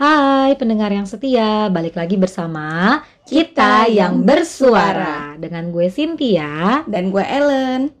Hai pendengar yang setia, balik lagi bersama kita yang bersuara dengan gue Cynthia. Dan gue Ellen.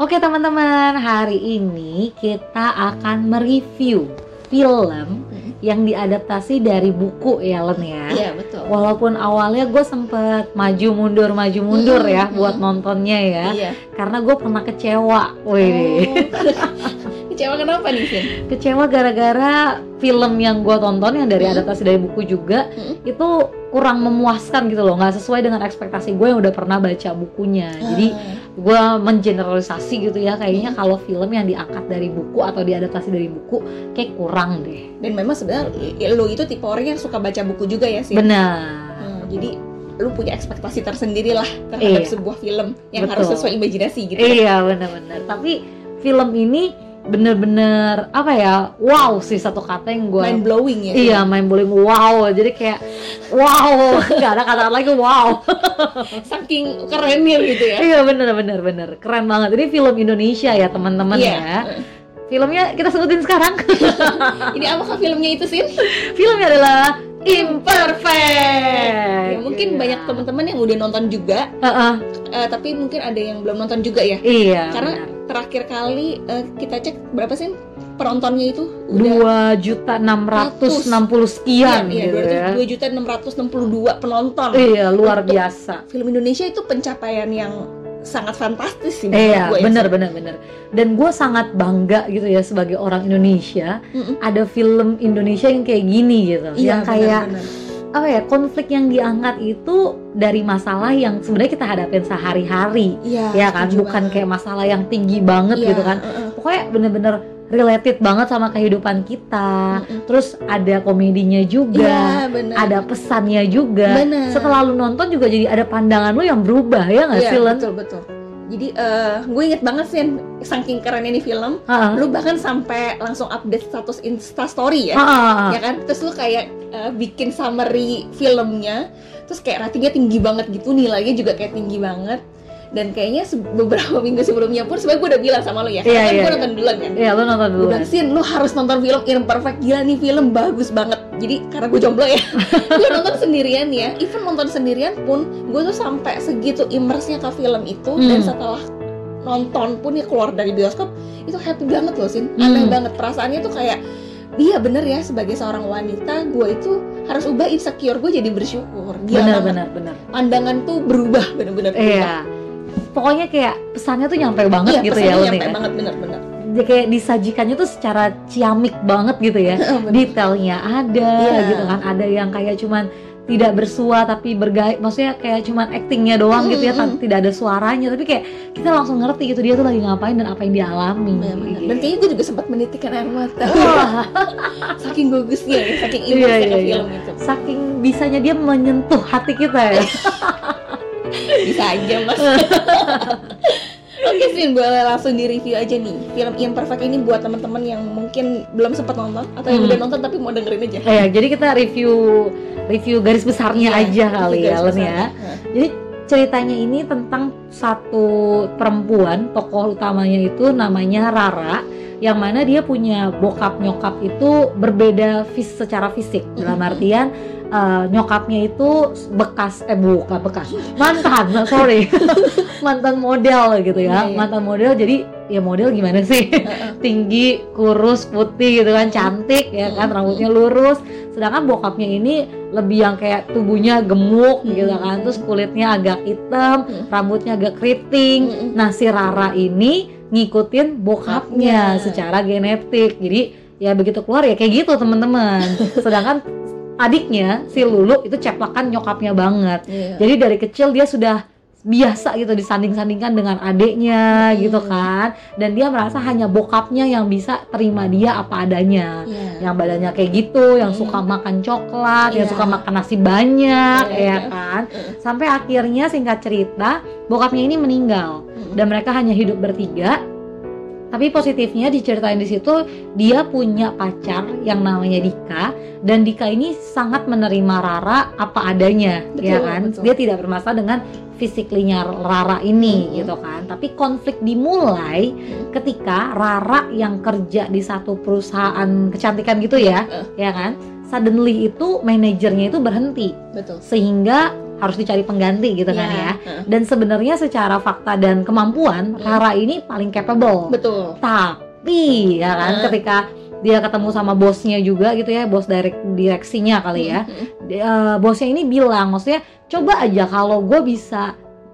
Oke teman-teman, hari ini kita akan mereview film yang diadaptasi dari buku ya Len ya. Iya betul. Walaupun awalnya gue sempet maju mundur maju mundur Mm, ya mm. buat nontonnya ya, Iya. karena gue pernah kecewa. Wih. Oh. Kecewa kenapa nih, Vin? kecewa gara-gara film yang gue tonton yang dari Hmm. adaptasi dari buku juga Hmm. itu kurang memuaskan gitu loh nggak sesuai dengan ekspektasi gue yang udah pernah baca bukunya jadi Ah, gue mengeneralisasi gitu ya kayaknya kalau film yang diangkat dari buku atau diadaptasi dari buku kayak kurang deh dan memang sebenarnya lu itu tipe orang yang suka baca buku juga ya sih. benar Hmm, jadi lu punya ekspektasi tersendiri lah terhadap Iya. sebuah film yang Betul. harus sesuai imajinasi gitu. iya benar-benar tapi film ini bener-bener apa ya wow sih satu kata yang gue Mind blowing ya. Iya main bowling wow jadi kayak wow gak ada kata lagi wow Saking kerennya gitu ya. Iya bener bener bener keren banget. Ini film Indonesia ya teman-teman Iya. ya. Filmnya kita sebutin sekarang. Ini apakah filmnya itu sih? Filmnya adalah Imperfect. Ya, mungkin Iya. banyak teman-teman yang udah nonton juga, Heeh, eh, tapi mungkin ada yang belum nonton juga ya. iya. Karena benar. terakhir kali eh, kita cek berapa sih penontonnya itu? dua juta enam ratus enam puluh sekian iya, gitu ya. dua juta enam ratus enam puluh dua penonton. Iya luar biasa. Film Indonesia itu pencapaian yang sangat fantastis sih. Iya gue ya. bener bener bener. Dan gue sangat bangga gitu ya sebagai orang Indonesia Mm-mm. ada film Indonesia yang kayak gini gitu. Iya, yang kayak apa ya konflik yang diangkat itu dari masalah yang sebenarnya kita hadapin sehari-hari. Iya, ya kan bukan banget. kayak masalah yang tinggi banget Iya, gitu kan uh-uh. pokoknya bener-bener related banget sama kehidupan kita Mm-mm. terus ada komedinya juga Iya, benar. ada pesannya juga Benar. setelah lu nonton juga jadi ada pandangan lu yang berubah ya nggak Iya, sih Len? betul betul. Jadi eh, gue inget banget sih saking kerennya nih film, Heeh. lu bahkan sampai langsung update status Insta Story ya. Heeh. ya kan terus lu kayak eh, bikin summary filmnya terus kayak ratingnya tinggi banget gitu nilainya juga kayak tinggi banget dan kayaknya beberapa minggu sebelumnya pun sebenarnya gue udah bilang sama lu ya karena kan iya, gue iya. nonton duluan kan. Iya lu nonton gue dulu bilang Sin lu harus nonton film Imperfect. Gila nih film bagus banget. Jadi karena gue jomblo ya gue nonton sendirian ya. Even nonton sendirian pun gue tuh sampai segitu immersnya ke film itu. Dan Hmm. setelah nonton pun ya keluar dari bioskop itu happy banget loh Sin. Aneh Hmm. banget. Perasaannya tuh kayak iya bener ya sebagai seorang wanita gue itu harus ubah insecure gue jadi bersyukur. Gila benar banget. benar benar pandangan tuh berubah bener-bener berubah. iya pokoknya kayak pesannya tuh nyampe banget iya gitu ya pesannya Len nyampe ya banget bener-bener Dia kayak disajikannya tuh secara ciamik banget gitu ya. Detailnya ada Iya. gitu kan. Ada yang kayak cuman tidak bersua tapi bergaya maksudnya kayak cuman actingnya doang gitu ya Mm, mm, tan- tidak ada suaranya. Tapi kayak kita langsung ngerti gitu dia tuh lagi ngapain dan apa yang dia alami. Bener, bener. dan kayaknya gue juga sempat menitikkan air mata. Wah, saking bagusnya ya saking Iya, iya, ke iya. film itu. Saking bisanya dia menyentuh hati kita ya bisa aja mas. Oke Sin, boleh langsung di review aja nih Film Imperfect ini buat teman-teman yang mungkin belum sempat nonton Atau yang Hmm. udah nonton tapi mau dengerin aja. Eh, jadi kita review review garis besarnya Iya, aja kali ya Len ya. Jadi ceritanya ini tentang satu perempuan, tokoh utamanya itu namanya Rara, yang mana dia punya bokap nyokap itu berbeda fis secara fisik. Dalam artian eh, nyokapnya itu bekas eh bukan bekas mantan, sorry mantan model gitu ya, Iya, iya. mantan model. Jadi ya model gimana sih? Tinggi, kurus, putih gitu kan, cantik ya kan, rambutnya lurus. Sedangkan bokapnya ini lebih yang kayak tubuhnya gemuk gitu Mhm. kan, terus kulitnya agak hitam, Mhm. rambutnya agak keriting. Mm-mm. Nah, si Rara ini ngikutin bokapnya Bokapnya. secara genetik. Jadi ya begitu keluar ya kayak gitu teman-teman. Sedangkan adiknya si Lulu itu ceplakan nyokapnya banget. Iya. Jadi dari kecil dia sudah biasa gitu disanding-sandingkan dengan adiknya Hmm. gitu kan. Dan dia merasa hanya bokapnya yang bisa terima dia apa adanya. Iya. yang badannya kayak gitu yang suka makan coklat yang Iya. suka makan nasi banyak Iya, ya iya. kan sampai akhirnya singkat cerita bokapnya ini meninggal. Dan mereka hanya hidup bertiga Tapi positifnya diceritain di situ dia punya pacar yang namanya Dika dan Dika ini sangat menerima Rara apa adanya, Betul, ya kan? betul. Dia tidak bermasalah dengan fisiklinya Rara ini Mhm. gitu kan. Tapi konflik dimulai Mhm. ketika Rara yang kerja di satu perusahaan kecantikan gitu ya, Eh. ya kan? Suddenly itu manajernya itu berhenti betul sehingga harus dicari pengganti gitu kan ya. Heeh. Dan sebenarnya secara fakta dan kemampuan Hmm. Rara ini paling capable. betul Tapi ya kan Hmm. ketika dia ketemu sama bosnya juga gitu ya, bos direk direksinya kali ya. Di- eh, bosnya ini bilang maksudnya coba aja kalau gue bisa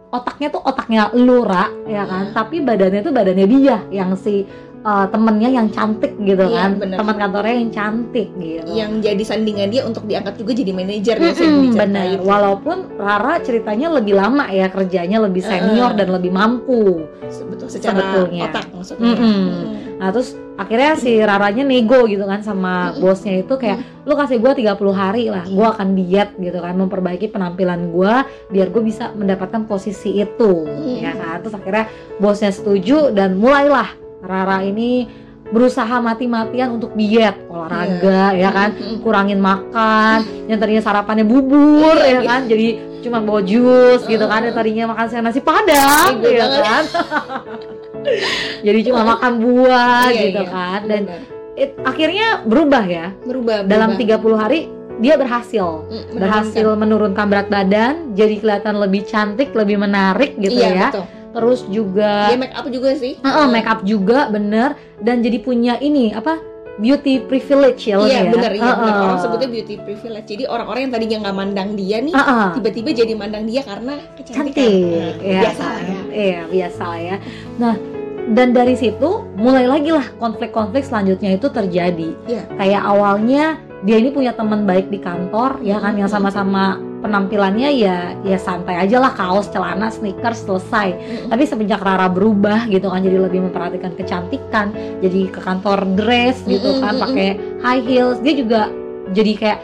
otaknya tuh otaknya lura ya kan, Hmm. tapi badannya tuh badannya dia yang si eh, temennya yang cantik gitu Iya, kan, bener. teman kantornya yang cantik gitu. yang jadi sandingan dia untuk diangkat juga jadi manajer ya Mm-mm, diceritain. bener. Walaupun Rara ceritanya lebih lama ya kerjanya lebih senior Uh-uh. dan lebih mampu. betul secara Sebetulnya. otak maksudnya Mm-mm. Hmm. Nah terus akhirnya si Raranya nego gitu kan sama bosnya itu kayak lu kasih gua 30 hari lah, gua akan diet gitu kan, memperbaiki penampilan gua biar gue bisa mendapatkan posisi itu, Mm. ya kan. Terus akhirnya bosnya setuju dan mulailah Rara ini berusaha mati-matian untuk diet, olahraga, ya kan. Kurangin makan yang tadinya sarapannya bubur Iya, ya iya. kan jadi cuma bawa jus gitu kan yang tadinya makan siang nasi padang Iya ya banget. kan jadi cuma makan buah Iya, gitu iya. kan dan it- akhirnya berubah ya berubah dalam berubah. 30 hari dia berhasil Mm, berhasil menurunkan berat badan jadi kelihatan lebih cantik lebih menarik gitu iya, ya betul. Terus juga dia make up juga sih. Heeh, make up juga bener. Dan jadi punya ini apa beauty privilege ya iya ya? bener iya bener. Heeh. orang sebutnya beauty privilege. Jadi orang-orang yang tadinya nggak mandang dia nih Heeh. tiba-tiba jadi mandang dia karena kecantikan. Cantik Nah, ya. biasa ya. Iya biasa lah ya. Nah dan dari situ mulai lagi lah konflik-konflik selanjutnya itu terjadi. Iya. kayak awalnya dia ini punya teman baik di kantor ya kan yang sama-sama penampilannya ya ya santai aja lah kaos celana sneakers selesai. Tapi semenjak Rara berubah gitu kan jadi lebih memperhatikan kecantikan jadi ke kantor dress gitu kan pakai high heels. Dia juga jadi kayak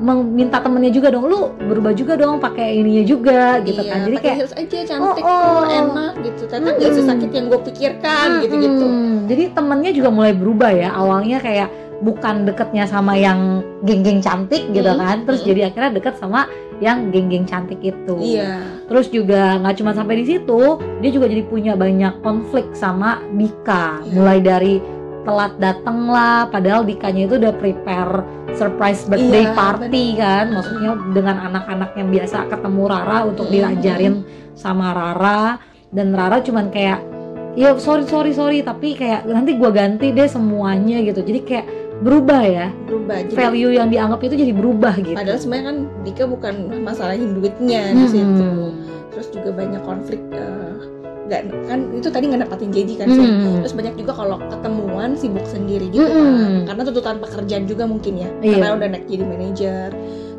meminta temennya juga dong lu berubah juga dong pakai ininya juga gitu Iya, kan jadi kayak heels aja cantik Oh, oh. enak gitu. Ternyata nggak Mm-mm. sesakit yang gue pikirkan gitu gitu Mm-mm. jadi temennya juga mulai berubah ya awalnya kayak bukan deketnya sama yang geng-geng cantik gitu Mm-mm, kan terus mm-mm. jadi akhirnya deket sama yang geng-geng cantik itu iya Terus juga nggak cuma sampai di situ, dia juga jadi punya banyak konflik sama Dika. Iya. Mulai dari telat dateng lah, padahal Dikanya itu udah prepare surprise birthday Iya, party kan. Maksudnya dengan anak-anak yang biasa ketemu Rara untuk Mm, diajarin sama Rara dan Rara cuman kayak ya sorry sorry sorry tapi kayak nanti gua ganti deh semuanya gitu. Jadi kayak berubah ya. berubah jadi Value yang dianggap itu jadi berubah gitu. padahal sebenarnya kan Dika bukan masalahin duitnya di situ Hmm. terus juga banyak konflik eh, nggak kan itu tadi nggak dapatin janji kan sih Hmm. terus banyak juga kalau ketemuan sibuk sendiri gitu Mm-mm. kan karena tuntutan pekerjaan juga mungkin ya Iya. karena udah naik jadi manajer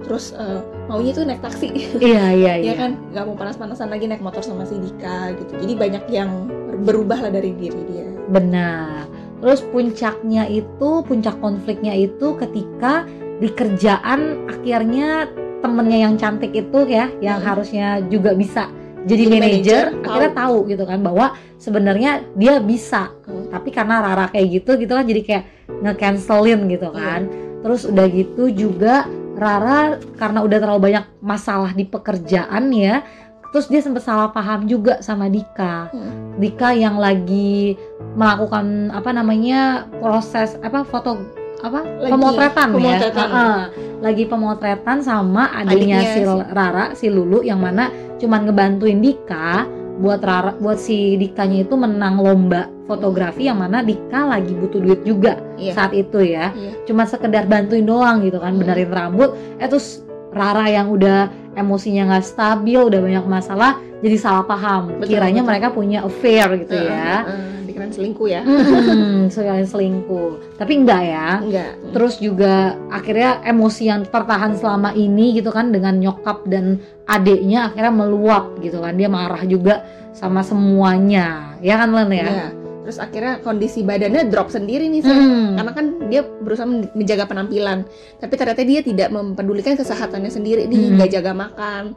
terus eh, maunya tuh naik taksi Iya iya iya. ya kan nggak mau panas-panasan lagi naik motor sama si Dika gitu jadi banyak yang berubah lah dari diri dia Benar. Terus puncaknya itu, puncak konfliknya itu ketika di kerjaan akhirnya temennya yang cantik itu ya, yang Hmm. harusnya juga bisa jadi, Jadi manajer, akhirnya tahu gitu kan bahwa sebenarnya dia bisa. Hmm. Tapi karena Rara kayak gitu gitu kan jadi kayak nge-cancelin gitu Iya. kan. Terus udah gitu juga Rara karena udah terlalu banyak masalah di pekerjaan ya. Terus dia sempat salah paham juga sama Dika. Hmm. Dika yang lagi melakukan apa namanya proses apa foto apa Lagi pemotretan, pemotretan. ya Heeh. lagi pemotretan sama adiknya, Adiknya si Rara si Lulu yang mana cuman ngebantuin Dika buat Rara buat si Dikanya itu menang lomba fotografi yang mana Dika lagi butuh duit juga Iya. saat itu ya Iya. cuma sekedar bantuin doang gitu kan Hmm. benerin rambut eh terus Rara yang udah emosinya nggak stabil udah banyak masalah jadi salah paham. Betul, kiranya betul. mereka punya affair gitu Heeh, ya. heeh, dikirain selingkuh ya. Hmm, sekalian selingkuh. Tapi enggak ya. Enggak. Terus juga akhirnya emosi yang tertahan selama ini gitu kan dengan nyokap dan adiknya akhirnya meluap gitu kan. Dia marah juga sama semuanya. Ya kan Len ya? Iya. Terus akhirnya kondisi badannya drop sendiri nih Sel. Hmm. karena kan dia berusaha men- menjaga penampilan tapi ternyata dia tidak mempedulikan kesehatannya sendiri nih Hmm. nggak jaga makan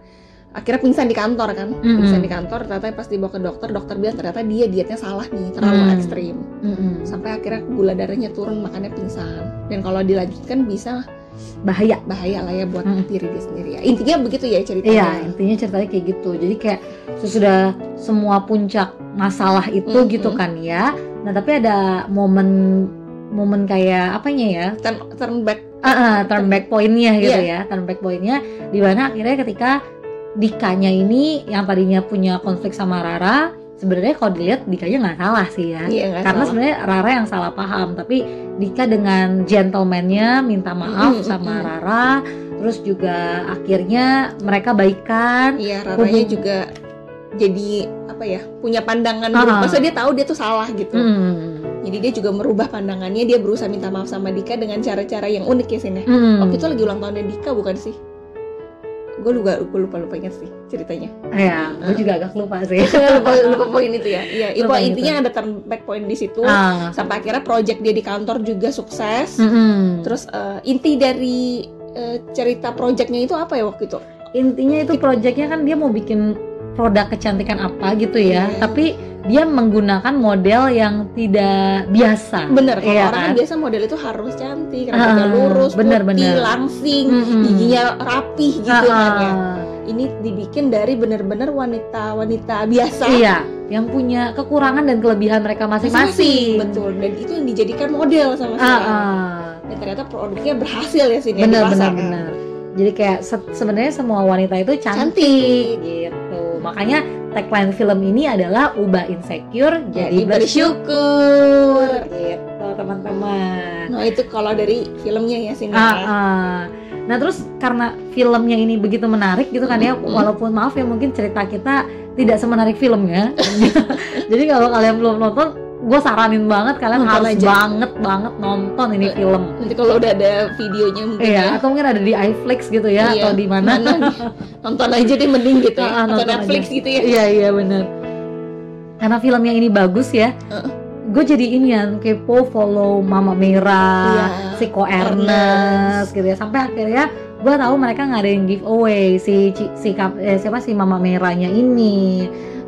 akhirnya pingsan di kantor kan Mm-mm. pingsan di kantor ternyata pas dibawa ke dokter dokter bilang ternyata dia dietnya salah nih terlalu Mm. ekstrim Mm-mm. sampai akhirnya gula darahnya turun makanya pingsan dan kalau dilanjutkan bisa bahaya bahaya lah ya buat Mm. diri dia sendiri ya intinya begitu ya ceritanya Iya, intinya ceritanya kayak gitu. Jadi kayak sesudah semua puncak masalah itu Mm-mm. gitu kan ya. Nah, tapi ada momen momen kayak apanya ya? turn, turn back Ah, ah, turn back pointnya gitu Iya. ya. Turn back pointnya di mana akhirnya ketika Dikanya ini yang tadinya punya konflik sama Rara, sebenarnya kalau dilihat Dikanya nggak salah sih ya. iya Karena sebenarnya Rara yang salah paham, tapi Dika dengan gentleman-nya minta maaf sama. Rara, terus juga akhirnya mereka baikan. iya Raranya hubung- juga jadi apa ya punya pandangan Ah. berubah. Maksudnya dia tahu dia tuh salah gitu Hmm. jadi dia juga merubah pandangannya dia berusaha minta maaf sama Dika dengan cara-cara yang unik ya sini Hmm. waktu itu lagi ulang tahunnya Dika bukan sih gue lupa gue lupa lupa ingat sih ceritanya Ya, gue juga agak lupa sih. lupa, lupa poin itu ya iya itu intinya ada turn back point di situ ah. sampai akhirnya project dia di kantor juga sukses Mm-mm. terus eh, inti dari eh, cerita projectnya itu apa ya waktu itu intinya itu projectnya kan dia mau bikin produk kecantikan apa gitu ya, Iya. tapi dia menggunakan model yang tidak biasa. bener kalau Iya orang kan biasa model itu harus cantik rambutnya Ah, lurus bener, putih bener. langsing Mm-mm. giginya rapih gitu Ah, kan ya ah. ini dibikin dari bener-bener wanita-wanita biasa Iya, yang punya kekurangan dan kelebihan mereka masing-masing. betul dan itu yang dijadikan model sama Ah, saya ah. dan ternyata produknya berhasil ya sini di benar pasar. benar jadi kayak se- sebenarnya semua wanita itu cantik, Cantik. gitu makanya tagline film ini adalah ubah insecure jadi, Jadi bersyukur. Gitu teman-teman. Nah itu kalau dari filmnya ya sini Ah, ah. nah terus karena filmnya ini begitu menarik gitu kan ya walaupun maaf ya mungkin cerita kita tidak semenarik filmnya jadi kalau kalian belum nonton gue saranin banget kalian Nonton harus aja. banget banget nonton ini Eh, film nanti kalau udah ada videonya mungkin Iya, ya atau mungkin ada di iFlix gitu ya, Iya, atau di mana? nonton aja deh mending gitu ya Ah, ah, atau nonton Netflix aja. gitu ya Iya iya bener. Karena filmnya ini bagus ya. Heeh. Gue jadi ini ya kepo follow Mama Merah, Iya, Siko Ernest. Ernest gitu ya. Sampai akhirnya gue tahu mereka ngadain giveaway si si, Kap- eh, siapa si Mama Merahnya ini.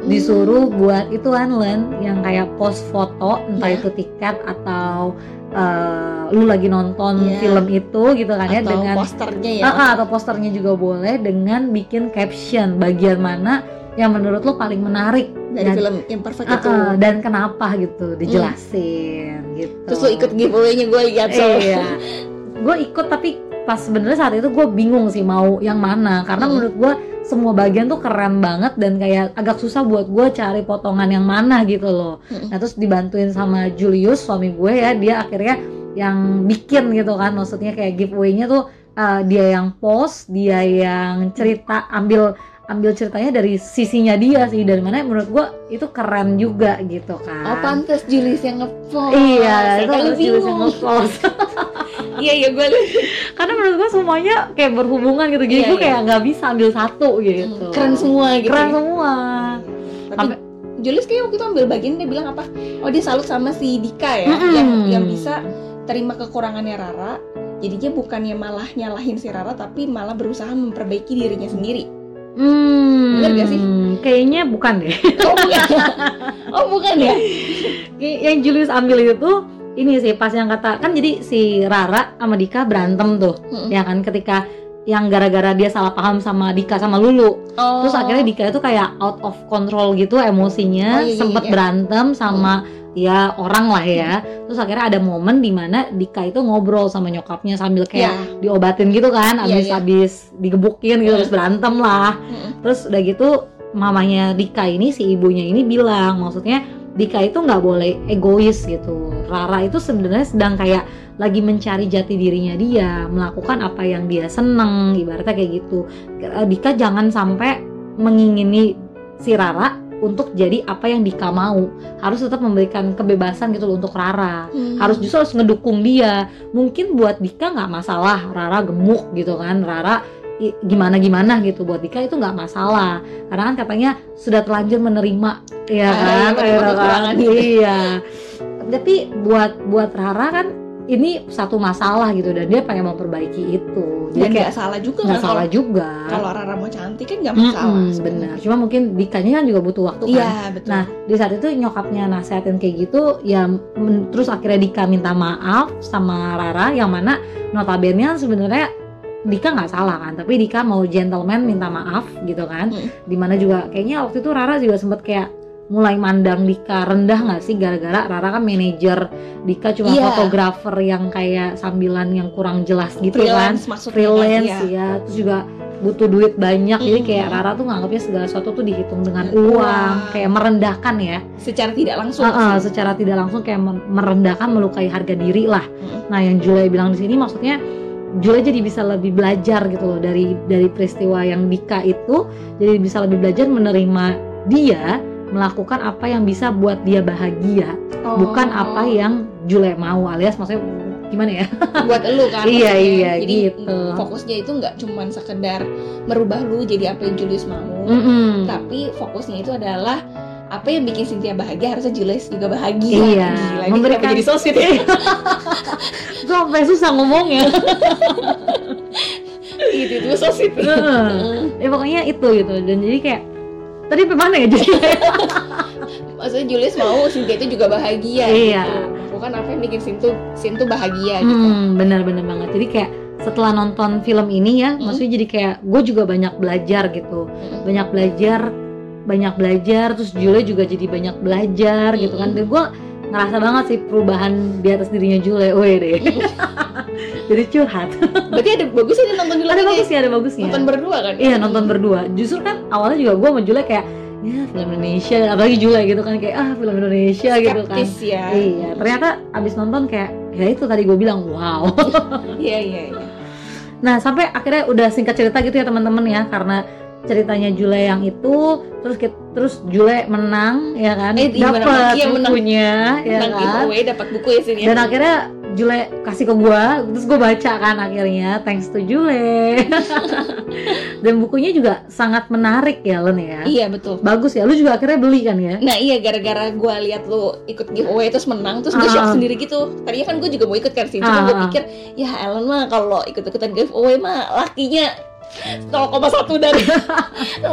Disuruh buat itu kan Len yang kayak post foto entah Iya. itu tiket atau eh, lu lagi nonton Iya. film itu gitu kan ya atau dengan posternya ya ah, atau posternya juga boleh dengan bikin caption bagian mana yang menurut lo paling menarik dari dan- film yang perfect Ah, itu dan kenapa gitu dijelasin gitu. terus lo ikut giveaway-nya gue lihat soalnya Iya. gue ikut tapi pas sebenarnya saat itu gue bingung sih mau yang mana karena Hmm. menurut gue semua bagian tuh keren banget dan kayak agak susah buat gue cari potongan yang mana gitu loh. Nah terus dibantuin sama Julius suami gue ya dia akhirnya yang bikin gitu kan maksudnya kayak giveaway-nya tuh uh, dia yang post dia yang cerita ambil ambil ceritanya dari sisinya dia sih dari mana menurut gue itu keren juga gitu kan. oh pantas Julius yang ngepost Iya, itu Julius yang nge-post. iya iya gue karena menurut gue semuanya kayak berhubungan gitu. Jadi Iya, gue iya. kayak nggak bisa ambil satu gitu. Keren semua gitu keren ya. semua. Tapi Sampai- Julius kayak waktu itu ambil bagian dia bilang apa? Oh dia salut sama si Dika ya Mm-mm. yang yang bisa terima kekurangannya Rara. Jadinya bukannya malah nyalahin si Rara tapi malah berusaha memperbaiki dirinya sendiri. Hmm, Bener gak sih? kayaknya bukan deh. Oh bukan. Oh bukan ya? Yang Julius ambil itu ini sih pas yang kata kan jadi si Rara sama Dika berantem tuh Mm-mm. ya kan ketika yang gara-gara dia salah paham sama Dika sama Lulu oh terus akhirnya Dika itu kayak out of control gitu emosinya Oh, iya, iya, sempet iya. berantem sama ya orang lah ya terus akhirnya ada momen di mana Dika itu ngobrol sama nyokapnya sambil kayak ya diobatin gitu kan Iya, abis iya. abis digebukin gitu Hmm. terus berantem lah Mm-mm. terus udah gitu mamanya Dika ini si ibunya ini bilang maksudnya Dika itu nggak boleh egois gitu. Rara itu sebenarnya sedang kayak lagi mencari jati dirinya dia melakukan apa yang dia seneng ibaratnya kayak gitu. Eh, Dika jangan sampai mengingini si Rara untuk jadi apa yang Dika mau. Harus tetap memberikan kebebasan gitu loh untuk Rara. Hmm. harus justru harus ngedukung dia. Mungkin buat Dika nggak masalah Rara gemuk gitu kan. Rara gimana gimana gitu buat Dika itu nggak masalah. Karena kan katanya sudah terlanjur menerima ya kan iya, menerima Iya kan? iya. Tapi buat buat Rara kan ini satu masalah gitu dan dia pengen memperbaiki itu. Dan jadi kayak nggak salah juga nggak kan salah juga. kalau Rara mau cantik kan nggak masalah sebenarnya. benar. Cuma mungkin Dikanya kan juga butuh waktu kan. iya betul. Nah, di saat itu nyokapnya nasehatin kayak gitu, ya terus akhirnya Dika minta maaf sama Rara, yang mana notabene sebenarnya Dika nggak salah kan, tapi Dika mau gentleman minta maaf gitu kan. Mm. Di mana juga kayaknya waktu itu Rara juga sempet kayak mulai mandang Dika rendah nggak sih gara-gara Rara kan manajer Dika cuma Iya. fotografer yang kayak sambilan yang kurang jelas gitu kan freelance freelance kan, iya. ya terus juga butuh duit banyak jadi Mm. kayak Rara tuh nganggapnya segala sesuatu tuh dihitung dengan uang uang. kayak merendahkan ya secara tidak langsung Heeh, sih. secara tidak langsung kayak merendahkan melukai harga diri lah Mm. nah yang Julai bilang di sini maksudnya Julai jadi bisa lebih belajar gitu loh dari dari peristiwa yang Dika itu jadi bisa lebih belajar menerima dia melakukan apa yang bisa buat dia bahagia Oh. bukan apa yang Julai mau alias maksudnya gimana ya buat elu kan Iya, iya, jadi gitu. mm, fokusnya itu nggak cuman sekedar merubah lu jadi apa yang Julius mau Mm-mm. tapi fokusnya itu adalah apa yang bikin Cynthia bahagia harusnya Julius juga bahagia Iya, Gila, memberikan- jadi so sweet ya sampai susah ngomongnya itu itu so sweet Heeh. ya pokoknya itu gitu dan jadi kayak tadi mana ya jadi maksudnya Julius mau Cynthia itu juga bahagia Iya. gitu. bukan apa yang bikin Sin tuh Sin tuh bahagia gitu hmm, benar-benar banget jadi kayak setelah nonton film ini ya Hmm. maksudnya jadi kayak gue juga banyak belajar gitu Mm. banyak belajar banyak belajar terus Jule juga jadi banyak belajar gitu kan Mm-mm. dan gue ngerasa banget sih perubahan di atas dirinya Jule. Weh deh. Jadi curhat. Berarti ada bagus ini nonton dulu ada bagusnya ada bagusnya nonton berdua kan? Iya nonton berdua. Justru kan awalnya juga gue sama Jule kayak ya film Indonesia, apalagi Jule gitu kan kayak ah film Indonesia gitu kan. skeptis ya. Iya, ternyata abis nonton kayak ya itu tadi gue bilang wow. iya iya iya. Nah sampai akhirnya udah singkat cerita gitu ya teman-teman ya karena ceritanya Jule yang itu terus kit- terus Jule menang ya kan? Eh, iya, menang. Dapat lagi ya, menang. bukunya ya menang kan? giveaway dapat buku ya sini dan akhirnya Jule kasih ke gua terus gue baca kan akhirnya thanks to Jule. Dan bukunya juga sangat menarik ya Len ya. Iya betul. Bagus ya lu juga akhirnya beli kan ya? Nah iya gara-gara gue lihat lu ikut giveaway terus menang terus gue Ah. shock sendiri gitu. Tadinya kan gue juga mau ikut kan sih, cuma Ah, gue ah. pikir ya Ellen mah kalau ikut-ikutan giveaway mah lakinya 0,1 dari 0,1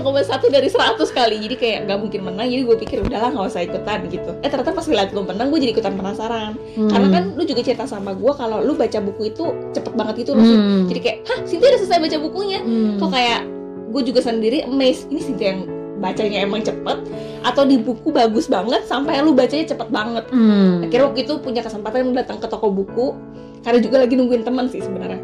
dari 100 kali jadi kayak nggak mungkin menang jadi gue pikir udahlah nggak usah ikutan gitu eh ternyata pas ngeliat lu menang gue jadi ikutan penasaran Hmm. karena kan lu juga cerita sama gue kalau lu baca buku itu cepet banget gitu loh. Hmm. jadi kayak hah Cynthia udah selesai baca bukunya Hmm. kok kayak gue juga sendiri amazed ini Cynthia yang bacanya emang cepet atau di buku bagus banget sampai lu bacanya cepet banget Hmm. akhirnya waktu itu punya kesempatan datang ke toko buku karena juga lagi nungguin teman sih sebenarnya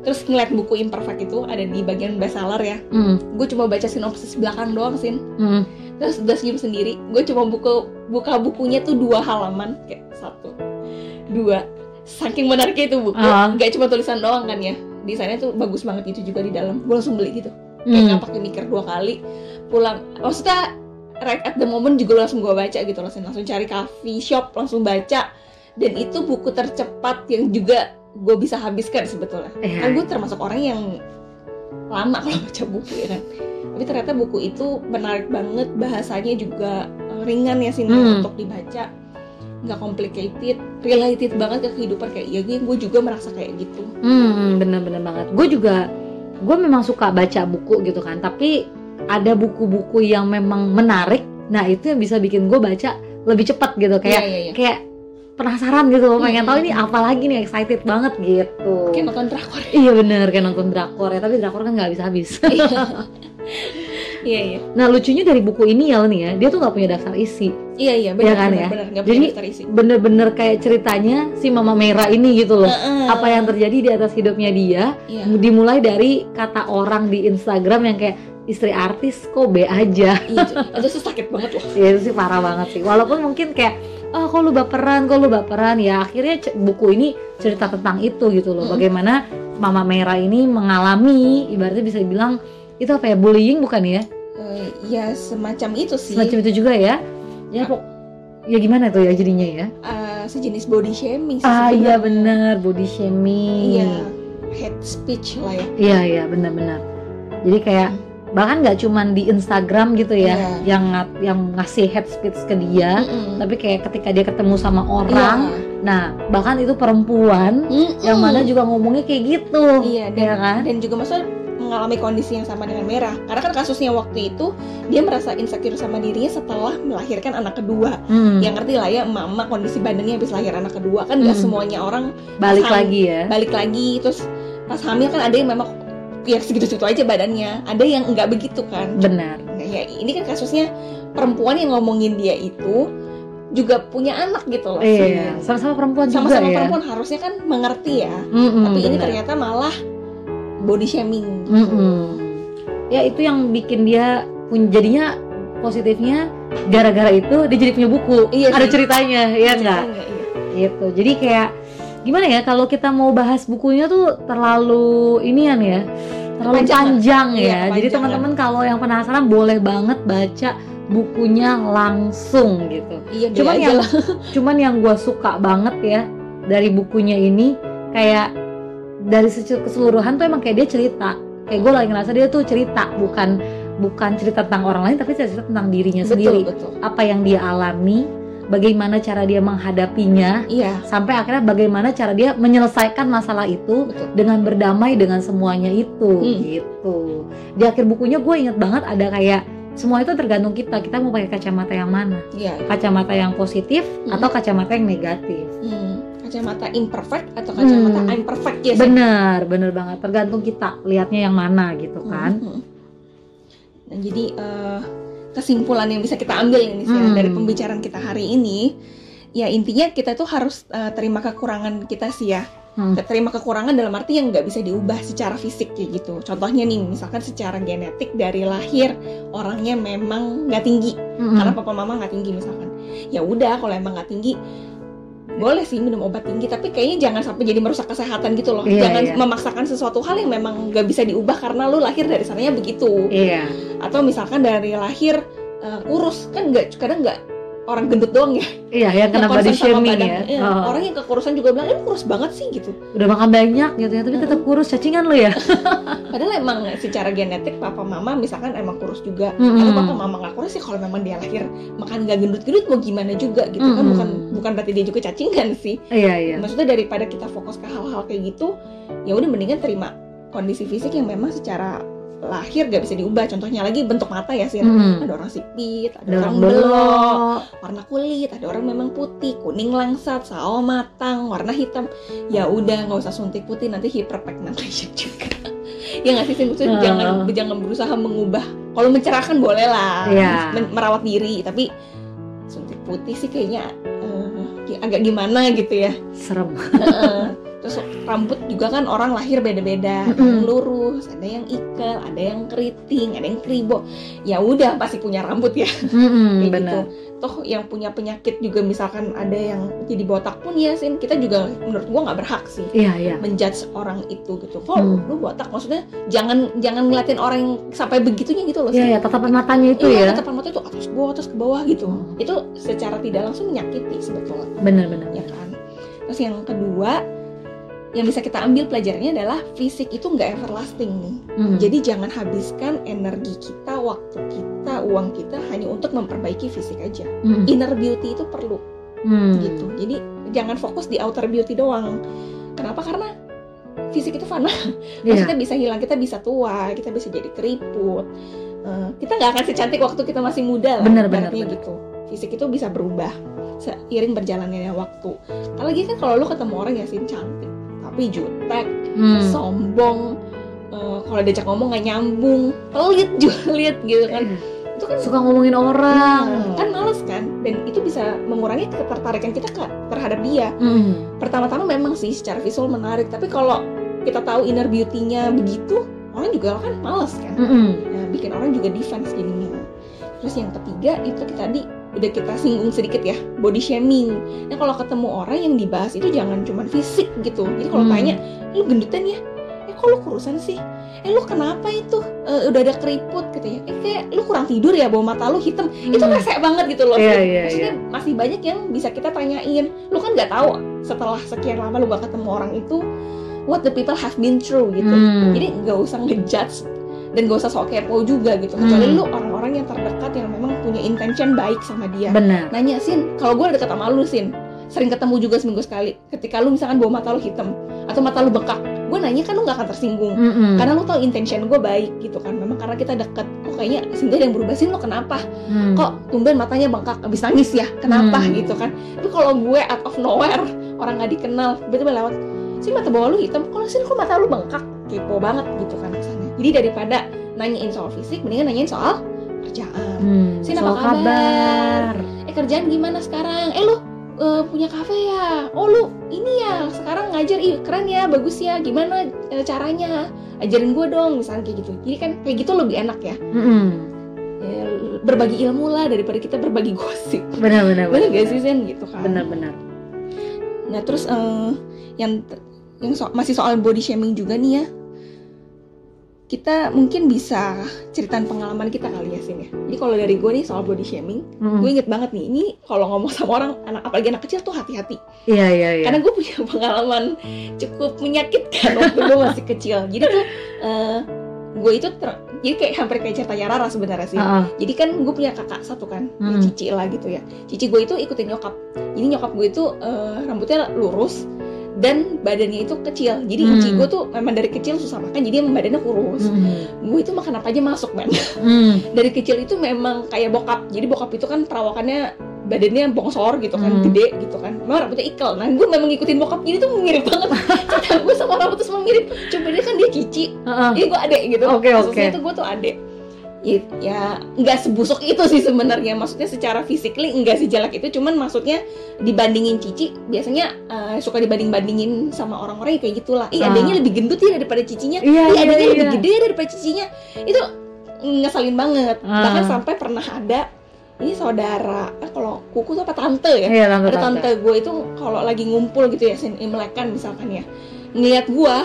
terus ngeliat buku imperfect itu ada di bagian bestseller ya. Hmm. gue cuma baca sinopsis belakang doang sin. Hmm. terus udah senyum sendiri. Gue cuma buku buka bukunya tuh dua halaman kayak satu dua. Saking menariknya itu buku Ah. nggak cuma tulisan doang kan ya. Desainnya tuh bagus banget itu juga di dalam. Gue langsung beli gitu. Kayak nggak pakai mikir dua kali. Pulang maksudnya right at the moment juga langsung gue baca gitu langsung langsung cari coffee shop langsung baca. Dan itu buku tercepat yang juga gue bisa habiskan sebetulnya Iya. kan gue termasuk orang yang lama kalau baca buku ya kan tapi ternyata buku itu menarik banget bahasanya juga eh, ringan ya sih Hmm. untuk dibaca nggak complicated related banget ke kehidupan kayak ya gue juga merasa kayak gitu Hmm, bener-bener banget. Gue juga, gue memang suka baca buku gitu kan. Tapi ada buku-buku yang memang menarik. Nah itu yang bisa bikin gue baca lebih cepat gitu. Kayak, Iya, iya, iya. kayak penasaran gitu. Pengen Hmm. tahu ini apa lagi nih, excited banget gitu. kayak nonton drakor Iya bener, kayak nonton drakor ya. Tapi drakor kan nggak habis-habis. iya iya nah lucunya dari buku ini ya nih ya, dia tuh nggak punya daftar isi. iya iya Iya benar kan benar, ya? benar nggak Jadi, punya daftar isi Bener-bener kayak ceritanya si Mama Merah ini gitu loh. Apa yang terjadi di atas hidupnya dia iya dimulai dari kata orang di Instagram yang kayak istri artis kok B aja iya itu, itu tuh sakit banget loh ya itu sih parah banget sih walaupun mungkin kayak oh kok lu baperan kok lu baperan? Ya akhirnya buku ini cerita tentang itu gitu loh. Bagaimana Mama Merah ini mengalami ibaratnya bisa dibilang itu apa ya bullying bukan ya? Eh, ya semacam itu sih. Semacam itu juga ya? Ya pok ya gimana tuh ya jadinya ya? Eh, sejenis body shaming sih ah iya bener body shaming. Iya hate speech lah ya. Iya iya benar-benar. Jadi kayak bahkan nggak cuman di Instagram gitu ya Iya. yang yang ngasih head speech ke dia Mm-mm. tapi kayak ketika dia ketemu sama orang nah bahkan itu perempuan Mm-mm. yang mana juga ngomongnya kayak gitu Iya, dan, ya kan dan juga maksudnya mengalami kondisi yang sama dengan Merah. Karena kan kasusnya waktu itu dia merasa insecure sama dirinya setelah melahirkan anak kedua. Hmm, Yang ngerti lah ya, emak-emak kondisi badannya habis lahir anak kedua kan nggak Hmm. semuanya orang balik lagi ya balik lagi terus pas hamil kan ada yang memang ya segitu-segitu aja badannya, ada yang nggak begitu kan. benar Nah, ya ini kan kasusnya perempuan yang ngomongin dia itu juga punya anak gitu loh. iya sama-sama perempuan juga Sama-sama ya perempuan harusnya kan mengerti ya. Mm-mm, Tapi ini benar. ternyata malah body shaming. Mm-mm. ya itu yang bikin dia pun jadinya positifnya gara-gara itu dia jadi punya buku Iya ada sih. ceritanya ya enggak iya. gitu jadi kayak gimana ya kalau kita mau bahas bukunya tuh terlalu inian ya terlalu Kepanjangan. panjang ya Iya, jadi kepanjangan. teman-teman kalau yang penasaran boleh banget baca bukunya langsung gitu Iya, cuman yang lah. cuman yang gue suka banget ya dari bukunya ini kayak dari keseluruhan tuh emang kayak dia cerita kayak gue lagi ngerasa dia tuh cerita bukan bukan cerita tentang orang lain tapi cerita tentang dirinya betul, sendiri betul. apa yang dia alami bagaimana cara dia menghadapinya Iya, sampai akhirnya bagaimana cara dia menyelesaikan masalah itu betul. dengan berdamai dengan semuanya itu Hmm. gitu di akhir bukunya gue inget banget ada kayak semua itu tergantung kita kita mau pakai kacamata yang mana Iya. kacamata yang positif Hmm. atau kacamata yang negatif Hmm. Kacamata imperfect atau kacamata Hmm. imperfect ya? Bener bener banget tergantung kita lihatnya yang mana gitu kan Hmm. Nah, jadi eh, kesimpulan yang bisa kita ambil ini sih Hmm. dari pembicaraan kita hari ini, ya intinya kita tuh harus eh, terima kekurangan kita sih ya. Hmm. Terima kekurangan dalam arti yang nggak bisa diubah secara fisik kayak gitu. Contohnya nih, misalkan secara genetik dari lahir orangnya memang nggak tinggi, Mm-mm. karena papa mama nggak tinggi misalkan. Ya udah, kalau emang nggak tinggi, boleh sih minum obat tinggi, tapi kayaknya jangan sampai jadi merusak kesehatan gitu loh. Iya, jangan iya. memaksakan sesuatu hal yang memang nggak bisa diubah karena lu lahir dari sananya begitu iya atau misalkan dari lahir uh, kurus kan nggak kadang nggak orang gendut doang ya? Iya yang kena body shaming ya. Iya, Oh. orang yang kekurusan juga bilang ini kurus banget sih gitu. Udah makan banyak gitu ya tapi tetap kurus cacingan lo ya? Padahal emang secara genetik papa mama misalkan emang kurus juga. Mm-mm. atau papa mama nggak kurus sih kalau memang dia lahir makan nggak gendut-gendut mau gimana juga gitu. Kan Mm-mm. bukan bukan berarti dia juga cacingan sih. Iya iya. Maksudnya daripada kita fokus ke hal-hal kayak gitu ya udah mendingan terima kondisi fisik yang memang secara lahir gak bisa diubah contohnya lagi bentuk mata ya sih Mm-mm. ada orang sipit ada, ada orang belok warna kulit ada orang memang putih kuning langsat sawo matang warna hitam ya udah nggak usah suntik putih nanti hyperpigmentation juga ya nggak sih Sin? Maksudnya Nah. jangan jangan berusaha mengubah kalau mencerahkan boleh lah Iya. men- merawat diri tapi suntik putih sih kayaknya eh, agak gimana gitu ya serem. terus rambut juga kan orang lahir beda-beda ada yang lurus ada yang ikel ada yang keriting ada yang kribo ya udah pasti punya rambut ya Mm-mm, kayak benar gitu. Toh yang punya penyakit juga misalkan ada yang jadi botak pun ya Sin, kita juga menurut gua nggak berhak sih iya iya menjudge orang itu gitu. Kok Hmm. lu botak maksudnya jangan jangan ngeliatin orang yang sampai begitunya gitu loh. iya Sin. ya tatapan matanya itu Iya, ya tatapan mata itu atas bawah atas ke bawah gitu. Hmm. Itu secara tidak langsung menyakiti sebetulnya benar-benar ya kan. Terus yang kedua yang bisa kita ambil pelajarannya adalah fisik itu nggak everlasting nih. Mm. Jadi jangan habiskan energi kita, waktu kita, uang kita hanya untuk memperbaiki fisik aja. Mm. Inner beauty itu perlu Mm. gitu. Jadi jangan fokus di outer beauty doang. Kenapa? Karena fisik itu fana. Iya. Maksudnya bisa hilang, kita bisa tua, kita bisa jadi keriput. Eh, kita nggak akan secantik waktu kita masih muda lah. Bener. gitu. Fisik itu bisa berubah seiring berjalannya waktu. Apalagi kan kalau lu ketemu orang yang sih cantik, tapi jutek, Mm. sombong, eh, kalau diajak ngomong nggak nyambung, pelit julid gitu kan. Itu kan suka ngomongin orang Nah, kan males kan dan itu bisa mengurangi ketertarikan kita ke terhadap dia Mm. pertama-tama memang sih secara visual menarik tapi kalau kita tahu inner beauty-nya begitu orang juga kan males kan Mm-mm. nah, bikin orang juga defense jadinya terus yang ketiga itu kita tadi udah kita singgung sedikit ya body shaming. Nah kalau ketemu orang yang dibahas itu jangan cuma fisik gitu. Jadi kalau Hmm. tanya lu gendutan ya? Eh kok lu kurusan sih? Eh lu kenapa itu? Eh, udah ada keriput gitu ya. Eh kayak lu kurang tidur ya bawah mata lu hitam. Itu Mm. rese banget gitu loh. Fit. iya, maksudnya masih banyak yang bisa kita tanyain. Lu kan nggak tahu setelah sekian lama lu gak ketemu orang itu what the people have been through gitu. Mm. jadi nggak usah ngejudge dan gak usah sok kepo juga gitu. Kecuali Hmm. lu orang-orang yang terdekat yang punya intention baik sama dia. Benar. Nanya sin kalau gue deket sama lu sin sering ketemu juga seminggu sekali. Ketika lu misalkan bawa mata lu hitam atau mata lu bengkak gue nanya kan lu gak akan tersinggung. Mm-mm. karena lu tahu intention gue baik gitu kan. Memang karena kita deket kok kayaknya ada yang berubah. Sin lu kenapa? Hmm. kok tumben matanya bengkak abis nangis ya? Kenapa? Hmm. gitu kan. Tapi kalau gue out of nowhere orang nggak dikenal tiba-tiba lewat sih mata bawah lu hitam kalau sih kok mata lu bengkak? Kepo banget gitu kan kesannya jadi daripada nanyain soal fisik mendingan nanyain soal kerjaan. Hmm, Sin, apa kabar? kabar? Eh kerjaan gimana sekarang? Eh lu eh, punya kafe ya? Oh lu ini ya sekarang ngajar. Ih keren ya bagus ya. Gimana eh, caranya? Ajarin gue dong misalnya kayak gitu. Jadi kan kayak gitu lebih enak ya. Mm-mm. Eh, berbagi ilmu lah daripada kita berbagi gosip. Benar benar gak sih Zen? Gitu kan. Benar benar. Nah terus eh, yang yang so- masih soal body shaming juga nih ya kita mungkin bisa ceritain pengalaman kita kali ya Sin ya. Jadi kalau dari gue nih soal body shaming Mm-mm. gue inget banget nih ini kalau ngomong sama orang anak apalagi anak kecil tuh hati-hati. Iya iya iya. Karena gue punya pengalaman cukup menyakitkan waktu gue masih kecil. Jadi tuh eh, gue itu ter- jadi kayak hampir kayak cerita Rara sebenarnya sih. Ah, ah. jadi kan gue punya kakak satu kan Hmm. cici lah gitu ya. Cici gue itu ikutin nyokap. Jadi nyokap gue itu eh, rambutnya lurus dan badannya itu kecil jadi Hmm. gue tuh memang dari kecil susah makan jadi emang badannya kurus Mm-mm. gue itu makan apa aja masuk man Mm. dari kecil itu memang kayak bokap jadi bokap itu kan perawakannya badannya bongsor gitu kan Hmm. gede gitu kan memang rambutnya ikal nah gue memang ngikutin bokap jadi tuh mirip banget cerita gue sama rambut tuh semua mirip coba dia kan dia cici Ah, ah. jadi gue adek gitu Kasusnya oke. tuh gue tuh adek ya, ya nggak sebusuk itu sih sebenarnya. Maksudnya secara physically enggak sejelek itu cuman maksudnya dibandingin Cici biasanya eh, suka dibanding bandingin sama orang-orang kayak gitulah. Ih Ah. adanya lebih gendut ya daripada cicinya. Iya ih iya adanya lebih iya. gede daripada cicinya. Itu ngeselin banget. Ah. bahkan sampai pernah ada ini saudara eh, kalau kuku tuh apa tante ya? Iya tante ada tante. tante gue itu kalau lagi ngumpul gitu ya sin imlekan misalkan ya. Ngeliat gue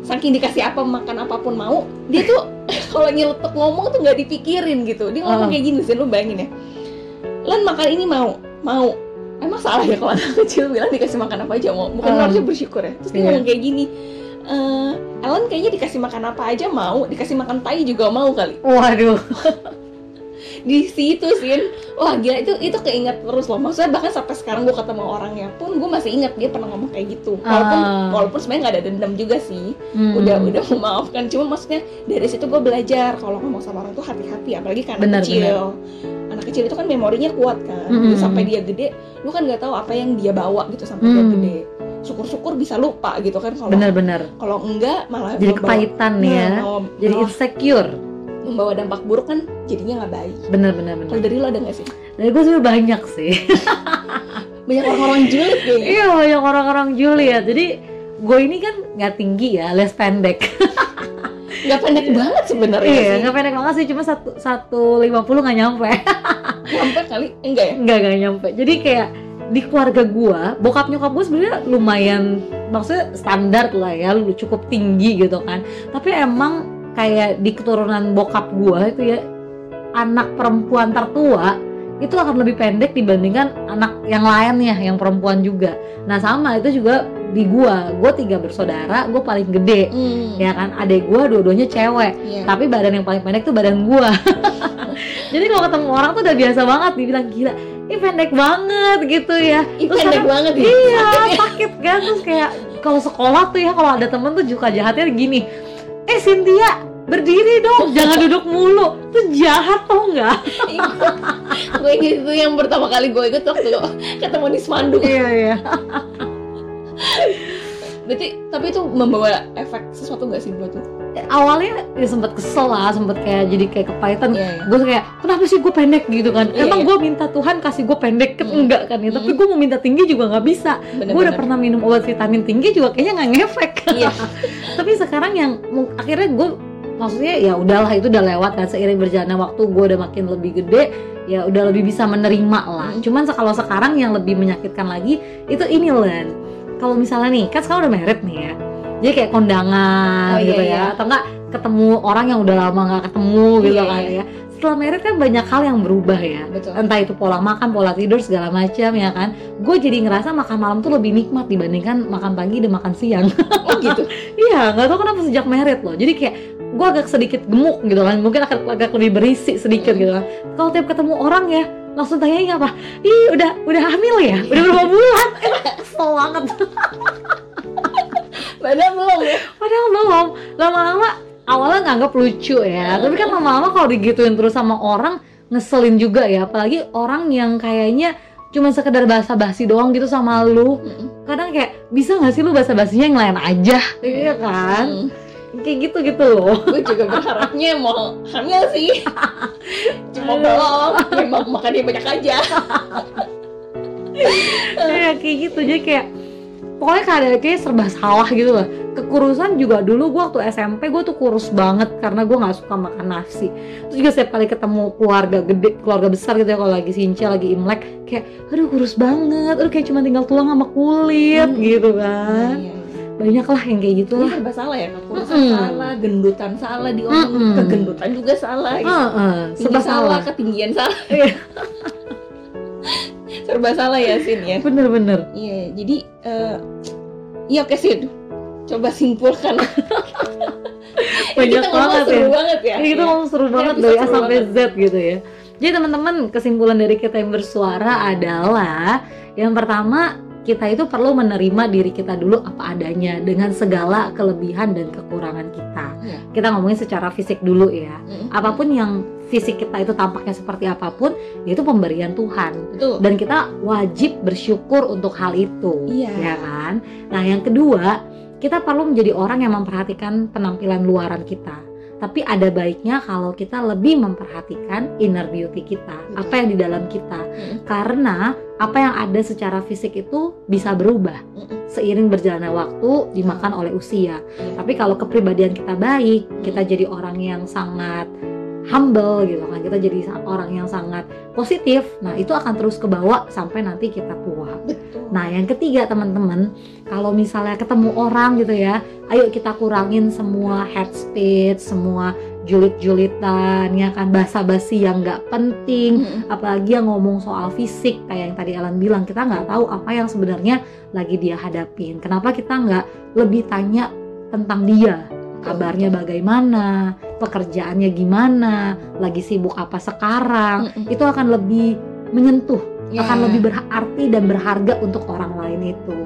saking dikasih apa makan apa pun mau dia tuh kalau nyeletuk ngomong tuh nggak dipikirin gitu. Dia ngomong Ah. kayak gini sin lu bayangin ya. Lan makan ini mau mau. Emang salah ya kalau anak kecil bilang dikasih makan apa aja mau? Bukan Ah. harusnya bersyukur ya. Terus dia Iya. ngomong kayak gini eh Ellen kayaknya dikasih makan apa aja mau dikasih makan tai juga mau kali. Waduh di situ sin. Wah gila itu itu keinget terus loh. Maksudnya bahkan sampai sekarang gue ketemu orangnya pun gue masih ingat dia pernah ngomong kayak gitu. Walaupun Ah. walaupun sebenarnya nggak ada dendam juga sih. Mm. udah udah memaafkan. Cuma maksudnya dari situ gue belajar kalau ngomong sama orang tuh hati-hati. Apalagi kan anak kecil. anak kecil itu kan memorinya kuat kan. Mm-mm. Jadi sampai dia gede lu kan nggak tahu apa yang dia bawa gitu sampai dia Mm. gede. Syukur-syukur bisa lupa gitu kan kalau benar-benar kalau enggak malah jadi kepahitan Nah, ya. mau- jadi insecure membawa dampak buruk kan jadinya nggak baik. Benar-benar kalau benar dari lo ada nggak sih? Dari gue sebenarnya banyak sih. Banyak orang-orang julid kayaknya. Iya banyak orang-orang Juliet jadi gue ini kan nggak tinggi ya les pendek. Nggak pendek banget sebenarnya iya sih. nggak pendek banget sih. Cuma satu satu lima puluh nggak nyampe. Nyampe kali? Enggak ya? Nggak nggak nyampe. Jadi kayak di keluarga gua bokap nyokap gue sebenarnya lumayan maksudnya standar lah ya lu cukup tinggi gitu kan. Tapi emang kayak di keturunan bokap gua itu ya anak perempuan tertua itu akan lebih pendek dibandingkan anak yang lainnya yang perempuan juga. Nah sama itu juga di gua. Gua tiga bersaudara gua paling gede hmm, ya kan? Adek gua dua-duanya cewek. Iya. tapi badan yang paling pendek tuh badan gua. Jadi kalau ketemu orang tuh udah biasa banget dibilang gila ini pendek banget gitu ya. Ih, terus pendek kadang- banget ya? Iya sakit kan? Terus kayak kalau sekolah tuh ya kalau ada temen tuh juga jahatnya gini eh Cynthia berdiri dong. Jangan duduk mulu. Tuh jahat tau nggak? Gue ingat itu yang pertama kali gue ikut waktu ketemu di Semandu. Iya iya. Berarti tapi itu membawa efek sesuatu gak sih buat lo? Awalnya ya sempet kesel lah sempet kayak jadi kayak kepahitan Iya, iya. gue kayak kenapa sih gue pendek gitu kan Iya, emang iya. gue minta Tuhan kasih gue pendek kan Hmm. enggak kan ya tapi Hmm. gue mau minta tinggi juga nggak bisa gue udah pernah minum obat vitamin tinggi juga kayaknya nggak ngefek Iya. tapi sekarang yang akhirnya gue maksudnya ya udahlah itu udah lewat kan seiring berjalannya waktu gue udah makin lebih gede ya udah lebih bisa menerima lah Hmm. cuman kalau sekarang yang lebih menyakitkan lagi itu ini Len kalau misalnya nih kan sekarang udah merit nih ya jadi kayak kondangan Oh, iya, gitu iya. ya atau enggak ketemu orang yang udah lama nggak ketemu gitu Iya, kan iya. ya. Setelah merit kan banyak hal yang berubah ya. Betul. entah itu pola makan pola tidur segala macam ya kan. Gue jadi ngerasa makan malam tuh lebih nikmat dibandingkan makan pagi dan makan siang. Oh gitu. iya nggak tahu kenapa sejak merit loh. Jadi kayak gue agak sedikit gemuk gitu kan. Mungkin agak, agak lebih berisi sedikit Hmm. gitu kan. Kalau tiap ketemu orang ya langsung tanyain apa ih udah udah hamil ya? Udah berapa bulan? Kesel banget Padahal belum ya. Padahal belum. Lama-lama awalnya nganggap lucu ya. Tapi kan lama-lama kalau digituin terus sama orang ngeselin juga ya. Apalagi orang yang kayaknya cuma sekedar basa-basi doang gitu sama lu. Kadang kayak bisa nggak sih lu basa-basinya yang lain aja, iya kan? Kayak gitu-gitu loh. gue juga berharapnya mau hamil sih cuma belum memang makannya banyak aja Kayak kayak gitu jadi kayak pokoknya keadaan kayak serba salah gitu loh. Kekurusan juga dulu gua waktu SMP gue tuh kurus banget karena gua nggak suka makan nasi. Terus juga setiap kali ketemu keluarga gede, keluarga besar gitu ya kalau lagi sincel, lagi imlek, kayak aduh kurus banget, aduh kayak cuma tinggal tulang sama kulit Hmm. gitu kan. Iya, iya. Banyak lah yang kayak gitu lah. serba salah ya kekurusan Mm-mm. salah gendutan salah diomong Mm-mm. kegendutan juga salah gitu. Heeh, Tinggi serba salah salah. ketinggian salah Iya. serba salah ya Sin ya Bener-bener. iya jadi eh, iya oke Sin coba simpulkan Banyak banget seru ya. banget ya Ini kita Iya. ngomong seru banget episode dari A sampai banget. Z gitu ya. Jadi teman-teman kesimpulan dari kita yang bersuara adalah yang pertama kita itu perlu menerima diri kita dulu apa adanya dengan segala kelebihan dan kekurangan kita. Iya. Kita ngomongin secara fisik dulu ya. Apa pun yang fisik kita itu tampaknya seperti apa pun, itu pemberian Tuhan betul dan kita wajib bersyukur untuk hal itu Iya. ya kan nah yang kedua kita perlu menjadi orang yang memperhatikan penampilan luaran kita tapi ada baiknya kalau kita lebih memperhatikan inner beauty kita Betul. apa yang di dalam kita Mm-mm. karena apa yang ada secara fisik itu bisa berubah seiring berjalannya waktu dimakan oleh usia. Tapi kalau kepribadian kita baik kita jadi orang yang sangat humble gitu kan kita jadi orang yang sangat positif nah itu akan terus kebawa sampai nanti kita tua. Betul. Nah yang ketiga teman-teman kalau misalnya ketemu orang gitu ya ayo kita kurangin semua head speech semua julit-julitan ya kan basa-basi yang nggak penting Mm-mm. apalagi yang ngomong soal fisik kayak yang tadi Ellen bilang kita nggak tahu apa yang sebenarnya lagi dia hadapin. Kenapa kita nggak lebih tanya tentang dia? Kabarnya bagaimana? Pekerjaannya gimana? Lagi sibuk apa sekarang? Mm-mm. itu akan lebih menyentuh Ya. akan lebih berarti dan berharga untuk orang lain itu.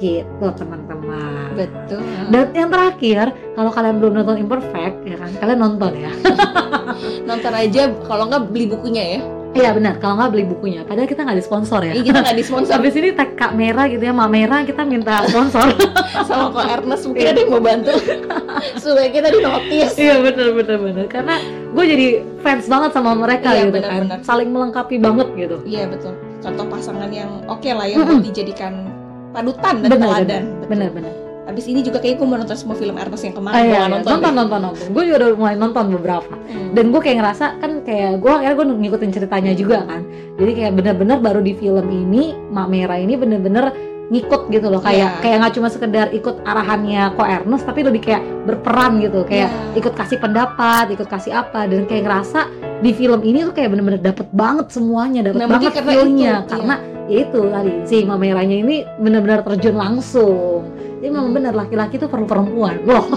Gitu teman-teman. Betul. Dan yang terakhir kalau kalian belum nonton Imperfect ya kan? Kalian nonton ya. Nonton aja kalau nggak beli bukunya ya. Iya benar. Kalau nggak beli bukunya. Padahal kita nggak disponsor ya. Ini kita nggak disponsor. Habis ini tag Kak Merah gitu ya, Mak Merah kita minta sponsor. sama Kak Ernest mungkin ada yang mau bantu. Supaya kita di notice. Iya bener bener bener. Karena gue jadi fans banget sama mereka Iya, gitu bener, kan, bener. saling melengkapi banget gitu. iya betul contoh pasangan yang oke lah ya buat dijadikan panutan dan Bener teladan bener. Abis ini juga kayaknya gue mau nonton semua film Ernest yang kemarin iya, gue iya. nggak nonton nonton, nonton nonton. Gue juga udah mulai nonton beberapa. Hmm. Dan gue kayak ngerasa kan kayak gue akhirnya gue ngikutin ceritanya juga kan. Jadi kayak bener-bener baru di film ini Mak Merah ini bener-bener ngikut gitu loh kayak Iya. kayak nggak cuma sekedar ikut arahannya Ko Ernest tapi lebih kayak berperan gitu kayak Iya. ikut kasih pendapat ikut kasih apa dan kayak ngerasa di film ini tuh kayak bener-bener dapet banget semuanya dapet Nah, banget karena feel-nya. itu, karena ya itu tadi si Mak Merahnya ini bener-bener terjun langsung. Jadi memang Hmm. bener laki-laki tuh perlu perempuan. Loh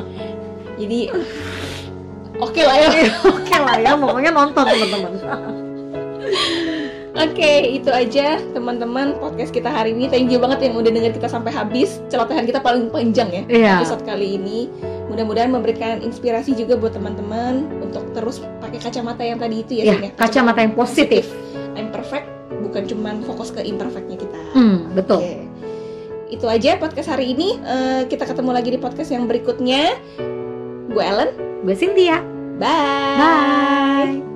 jadi oke lah ya. Oke lah ya pokoknya nonton teman-teman Oke, itu aja teman-teman podcast kita hari ini. Thank you banget yang udah denger kita sampai habis. Celotehan kita paling panjang ya iya episode kali ini. Mudah-mudahan memberikan inspirasi juga buat teman-teman untuk terus pakai kacamata yang tadi itu ya, Sin, ya. kacamata yang positif I'm perfect, bukan cuman fokus ke imperfectnya kita. hmm betul Oke. Itu aja podcast hari ini. Eh, kita ketemu lagi di podcast yang berikutnya. Gue Ellen. gue Cynthia Bye. bye